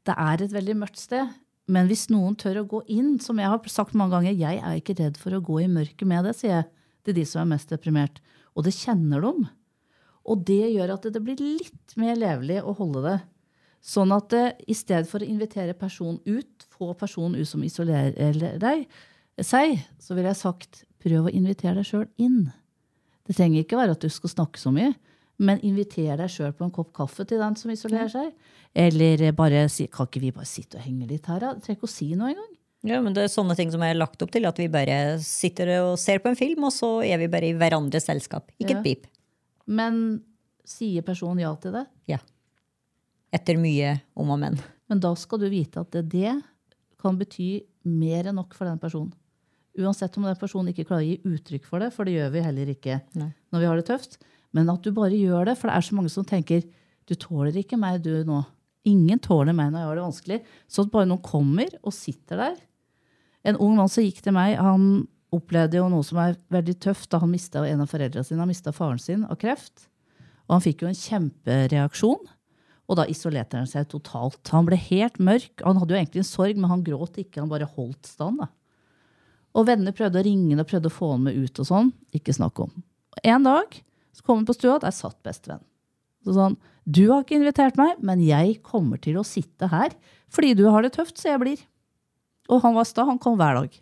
Det er et veldig mørkt sted. Men hvis noen tør å gå inn, som jeg har sagt mange ganger, jeg er ikke redd for å gå i mørket med det, sier jeg til de som er mest deprimert. Og det kjenner de. Og det gjør at det blir litt mer levelig å holde det. Sånn at det, i stedet for å invitere personen ut, få personen ut som isolerer deg, seg, så ville jeg sagt prøv å invitere deg sjøl inn. Det trenger ikke være at du skal snakke så mye, men inviter deg sjøl på en kopp kaffe til den som isolerer seg. Eller bare si kan ikke vi bare sitte og henge litt her, da? Trenger ikke å si noe engang. Ja, men det er sånne ting som har lagt opp til. At vi bare sitter og ser på en film, og så er vi bare i hverandres selskap. Ikke Ja. et pip. Men sier personen ja til det? Ja. Etter mye om og men. Men da skal du vite at det, det kan bety mer enn nok for den personen. Uansett om den personen ikke klarer å gi uttrykk for det, for det gjør vi heller ikke Nei. når vi har det tøft. Men at du bare gjør det, for det er så mange som tenker du tåler ikke meg, du nå. Ingen tåler meg når jeg har det vanskelig. Så at bare noen kommer og sitter der. En ung mann som gikk til meg, han opplevde jo noe som er veldig tøft da han mista en av foreldrene sine. Han mista faren sin av kreft. Og han fikk jo en kjempereaksjon. Og da isolerte han seg totalt. Han ble helt mørk. Han hadde jo egentlig en sorg, men han gråt ikke. Han bare holdt stand. da. Og venner prøvde å ringe og prøvde å få han med ut. og sånn. Ikke snakk om. En dag så kom han på stua, der satt bestevenn. Så han, du har ikke invitert meg, men jeg kommer til å sitte her fordi du har det tøft, så jeg blir. Og han var sta, han kom hver dag.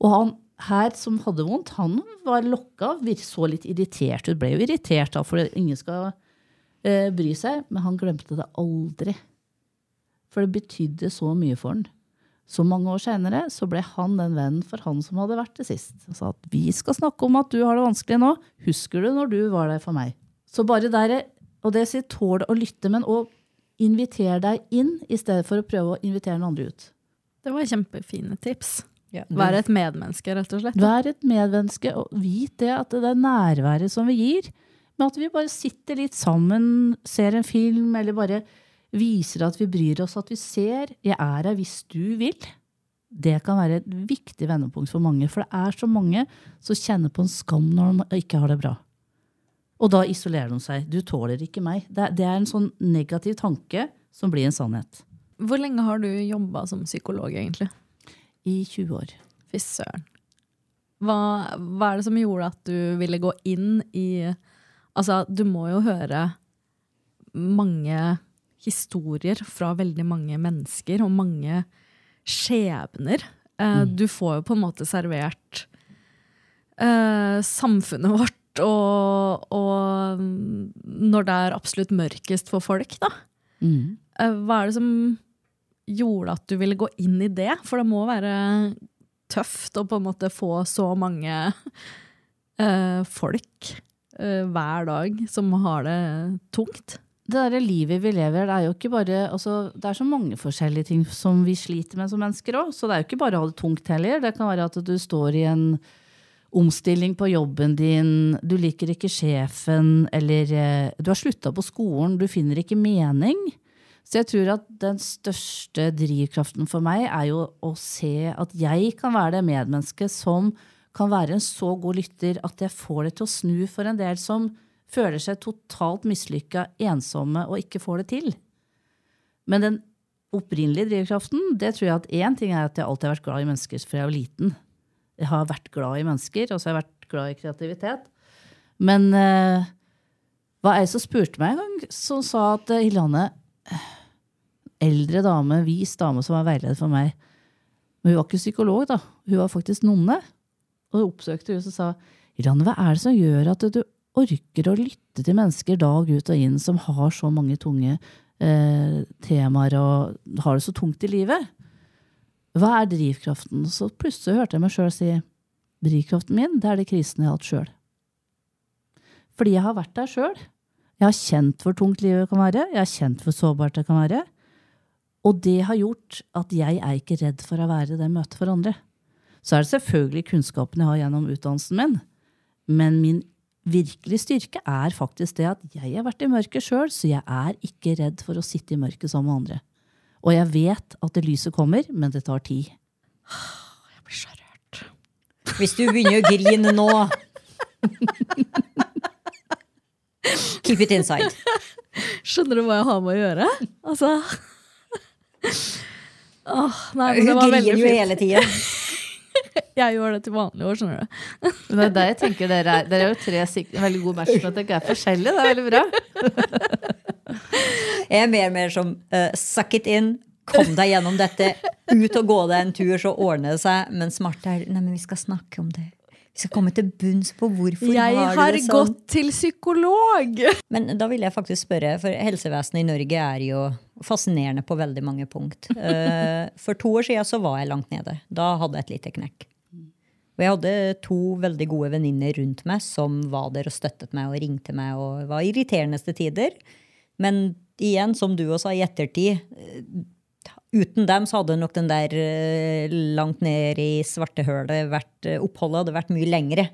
Og han her som hadde vondt, han var lokka, så litt irritert ut. Ble jo irritert da, for ingen skal eh, bry seg, men han glemte det aldri. For det betydde så mye for han. Så mange år senere ble han den vennen for han som hadde vært det sist. Han sa at vi skal snakke om at du har det vanskelig nå. Husker du når du var der for meg? Så bare der, og det sier tål å lytte, men òg invitere deg inn i stedet for å prøve å invitere den andre ut. Det var kjempefine tips. Ja. Være et medmenneske, rett og slett. Vær et medmenneske, og vit det at det er nærværet som vi gir. Men at vi bare sitter litt sammen, ser en film, eller bare viser at vi bryr oss, at vi ser 'jeg er her hvis du vil'. Det kan være et viktig vendepunkt for mange, for det er så mange som kjenner på en skam når de ikke har det bra. Og da isolerer de seg. 'Du tåler ikke meg'. Det det er en sånn negativ tanke som blir en sannhet. Hvor lenge har du jobba som psykolog, egentlig? I 20 år. Fy søren. Hva, hva er det som gjorde at du ville gå inn i Altså, du må jo høre mange historier fra veldig mange mennesker, og mange skjebner. Eh, Du får jo på en måte servert eh, samfunnet vårt, og, og når det er absolutt mørkest for folk, da. Mm. Eh, Hva er det som gjorde at du ville gå inn i det? For det må være tøft å på en måte få så mange eh, folk eh, hver dag som har det tungt. Det der livet vi lever, det er jo ikke bare altså, Det er så mange forskjellige ting som vi sliter med som mennesker òg. Så det er jo ikke bare å ha det tungt heller. Det kan være at du står i en omstilling på jobben din, du liker ikke sjefen, eller eh, du har slutta på skolen, du finner ikke mening. Så jeg tror at den største drivkraften for meg er jo å se at jeg kan være det medmennesket som kan være en så god lytter at jeg får det til å snu for en del som føler seg totalt mislykka, ensomme og ikke får det til. Men den opprinnelige drivkraften, det tror jeg at én ting er at jeg alltid har vært glad i mennesker fra jeg var liten. Jeg har vært glad i mennesker, og så har jeg vært glad i kreativitet. Men eh, hva ei som spurte meg en gang, som sa at eh, Hilane Eldre dame, vis dame som var veileder for meg. Men hun var ikke psykolog, da. Hun var faktisk nonne. Og hun oppsøkte hun og sa Hilane, hva er det som gjør at du orker å lytte til mennesker dag ut og inn som har så mange tunge eh, temaer og har det så tungt i livet? Hva er drivkraften? Så plutselig hørte jeg meg sjøl si drivkraften min, det er de krisene jeg har hatt sjøl. Fordi jeg har vært der sjøl. Jeg har kjent hvor tungt livet kan være, jeg har kjent hvor sårbart det kan være. Og det har gjort at jeg er ikke redd for å være det møtet for andre. Så er det selvfølgelig kunnskapen jeg har gjennom utdannelsen min, men min virkelige styrke er faktisk det at jeg har vært i mørket sjøl, så jeg er ikke redd for å sitte i mørket sammen med andre. Og jeg vet at det lyset kommer, men det tar tid. Jeg blir så rørt. Hvis du begynner å grine nå Keep it inside. Skjønner du hva jeg har med å gjøre? Altså Åh, nei, men det Hun griner jo hele tida. Jeg gjør det til vanlig år, skjønner du. Men det er det jeg tenker dere er. Dere er jo tre sikre, veldig gode matcher, men at dere er forskjellige. Det er veldig bra. Jeg er mer og mer som uh, suck it in. Kom deg gjennom dette. Ut og gå deg en tur, så ordner det seg. Men smart er Nei, men vi skal snakke om det. Vi skal komme til bunns på hvorfor Jeg har har det sånn. Jeg har gått til psykolog! Men da vil jeg faktisk spørre, for helsevesenet i Norge er jo fascinerende på veldig mange punkt. Eh, For to år siden så var jeg langt nede. Da hadde jeg et lite knekk. Og jeg hadde to veldig gode venninner rundt meg som var der og støttet meg og ringte meg og var irriterende til tider. Men igjen, som du også sa i ettertid, uten dem så hadde nok den der eh, langt ned i svartehølet vært eh, oppholdet hadde vært mye lengre.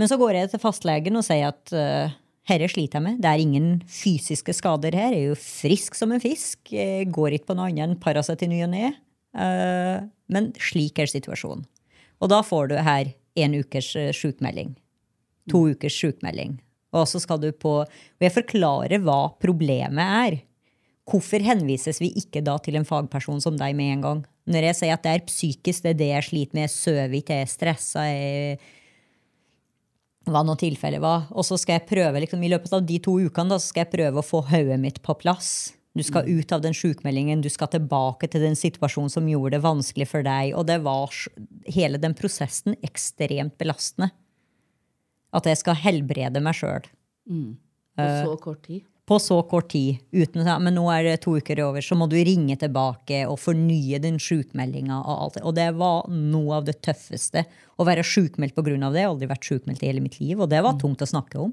Men så går jeg til fastlegen og sier at uh, herre sliter jeg med. Det er ingen fysiske skader her. Jeg er jo frisk som en fisk. Jeg går ikke på noe annet enn Paracet i ny og ne. Eh, men slik er situasjonen. Og da får du her en ukers sjukmelding. To ukers sjukmelding. Og så skal du på Og jeg forklarer hva problemet er. Hvorfor henvises vi ikke da til en fagperson som deg med en gang? Når jeg sier at det er psykisk, det er det jeg sliter med, jeg sover ikke, jeg er stressa, jeg hva nå tilfellet var. Og så skal jeg prøve, liksom, i løpet av de to ukene da, så skal jeg prøve å få hodet mitt på plass. Du skal ut av den sjukmeldingen, du skal tilbake til den situasjonen som gjorde det vanskelig for deg. Og det var hele den prosessen ekstremt belastende. At jeg skal helbrede meg sjøl På så kort tid. På så kort tid. Uten, ja, men nå er det to uker over, så må du ringe tilbake og fornye den sjukmeldinga. Og, alt og det var noe av det tøffeste. Å være sjukmeldt pga. det. Jeg har aldri vært sjukmeldt i hele mitt liv, og det var tungt å snakke om.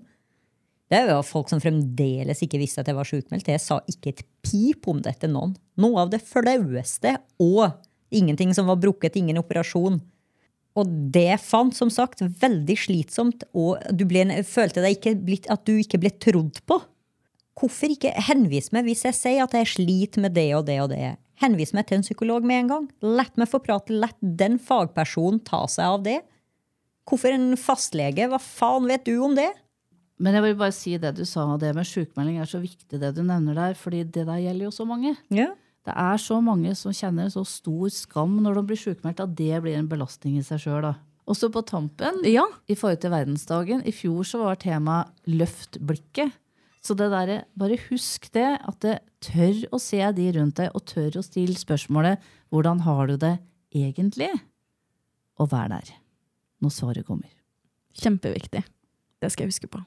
Det var folk som fremdeles ikke visste at jeg var sjukmeldt. Jeg sa ikke et pip om det til noen. Noe av det flaueste. Og ingenting som var brukket, ingen operasjon. Og det fant som sagt veldig slitsomt, og du ble, følte deg ikke blitt, at du ikke ble trodd på. Hvorfor ikke henvise meg hvis jeg sier at jeg sliter med det og det og det? Henvis meg til en psykolog med en gang. Lett meg få prate. Lett den fagpersonen ta seg av det. Hvorfor en fastlege? Hva faen vet du om det? Men jeg vil bare si det du sa, det med sjukmelding er så viktig det du nevner der, fordi det der gjelder jo så mange. Ja. Det er så mange som kjenner så stor skam når de blir sjukmeldt, at det blir en belastning i seg sjøl. Også på tampen, Ja. i forhold til verdensdagen, i fjor så var temaet 'løft blikket'. Så det der, bare husk det, at det tør å se de rundt deg, og tør å stille spørsmålet 'hvordan har du det egentlig?' Og vær der når svaret kommer. Kjempeviktig. Det skal jeg huske på.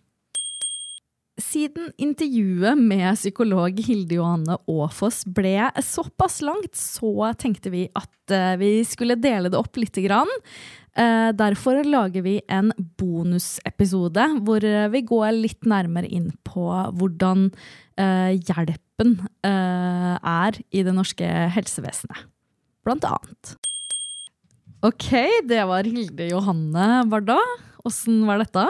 Siden intervjuet med psykolog Hilde Johanne Aafoss ble såpass langt, så tenkte vi at eh, vi skulle dele det opp lite grann. Eh, Derfor lager vi en bonusepisode hvor eh, vi går litt nærmere inn på hvordan eh, hjelpen er i det norske helsevesenet. Blant annet. Ok, det var Hilde Johanne Barda. Åssen var dette?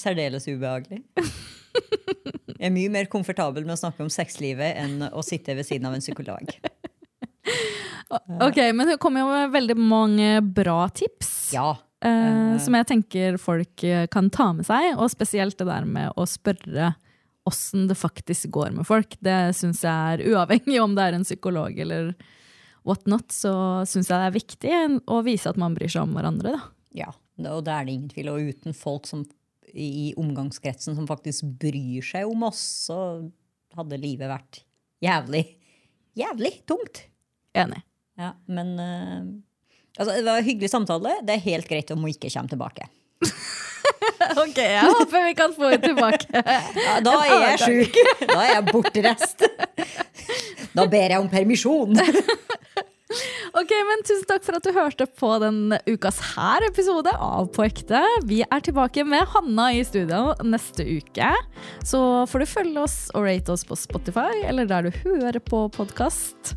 Særdeles ubehagelig. Jeg er mye mer komfortabel med å snakke om sexlivet enn å sitte ved siden av en psykolog. Ok, Men det kommer jo med veldig mange bra tips. Ja. eh, som jeg tenker folk eh, kan ta med seg. Og spesielt det der med å spørre åssen det faktisk går med folk. Det syns jeg er uavhengig om det er en psykolog eller whatnot, så syns jeg det er viktig å vise at man bryr seg om hverandre. da. Ja, og det er det ingen tvil. Og uten folk som, i omgangskretsen som faktisk bryr seg om oss, så hadde livet vært jævlig, jævlig tungt. Enig. Ja, men uh, altså, Det var en hyggelig samtale. Det er helt greit om hun ikke kommer tilbake. Ok, jeg håper vi kan få henne tilbake. Ja, da er jeg sjuk. Da er jeg bortreist. Da ber jeg om permisjon. Ok, men Tusen takk for at du hørte på den ukas her episode av På ekte. Vi er tilbake med Hanna i studio neste uke. Så får du følge oss og rate oss på Spotify eller der du hører på podkast.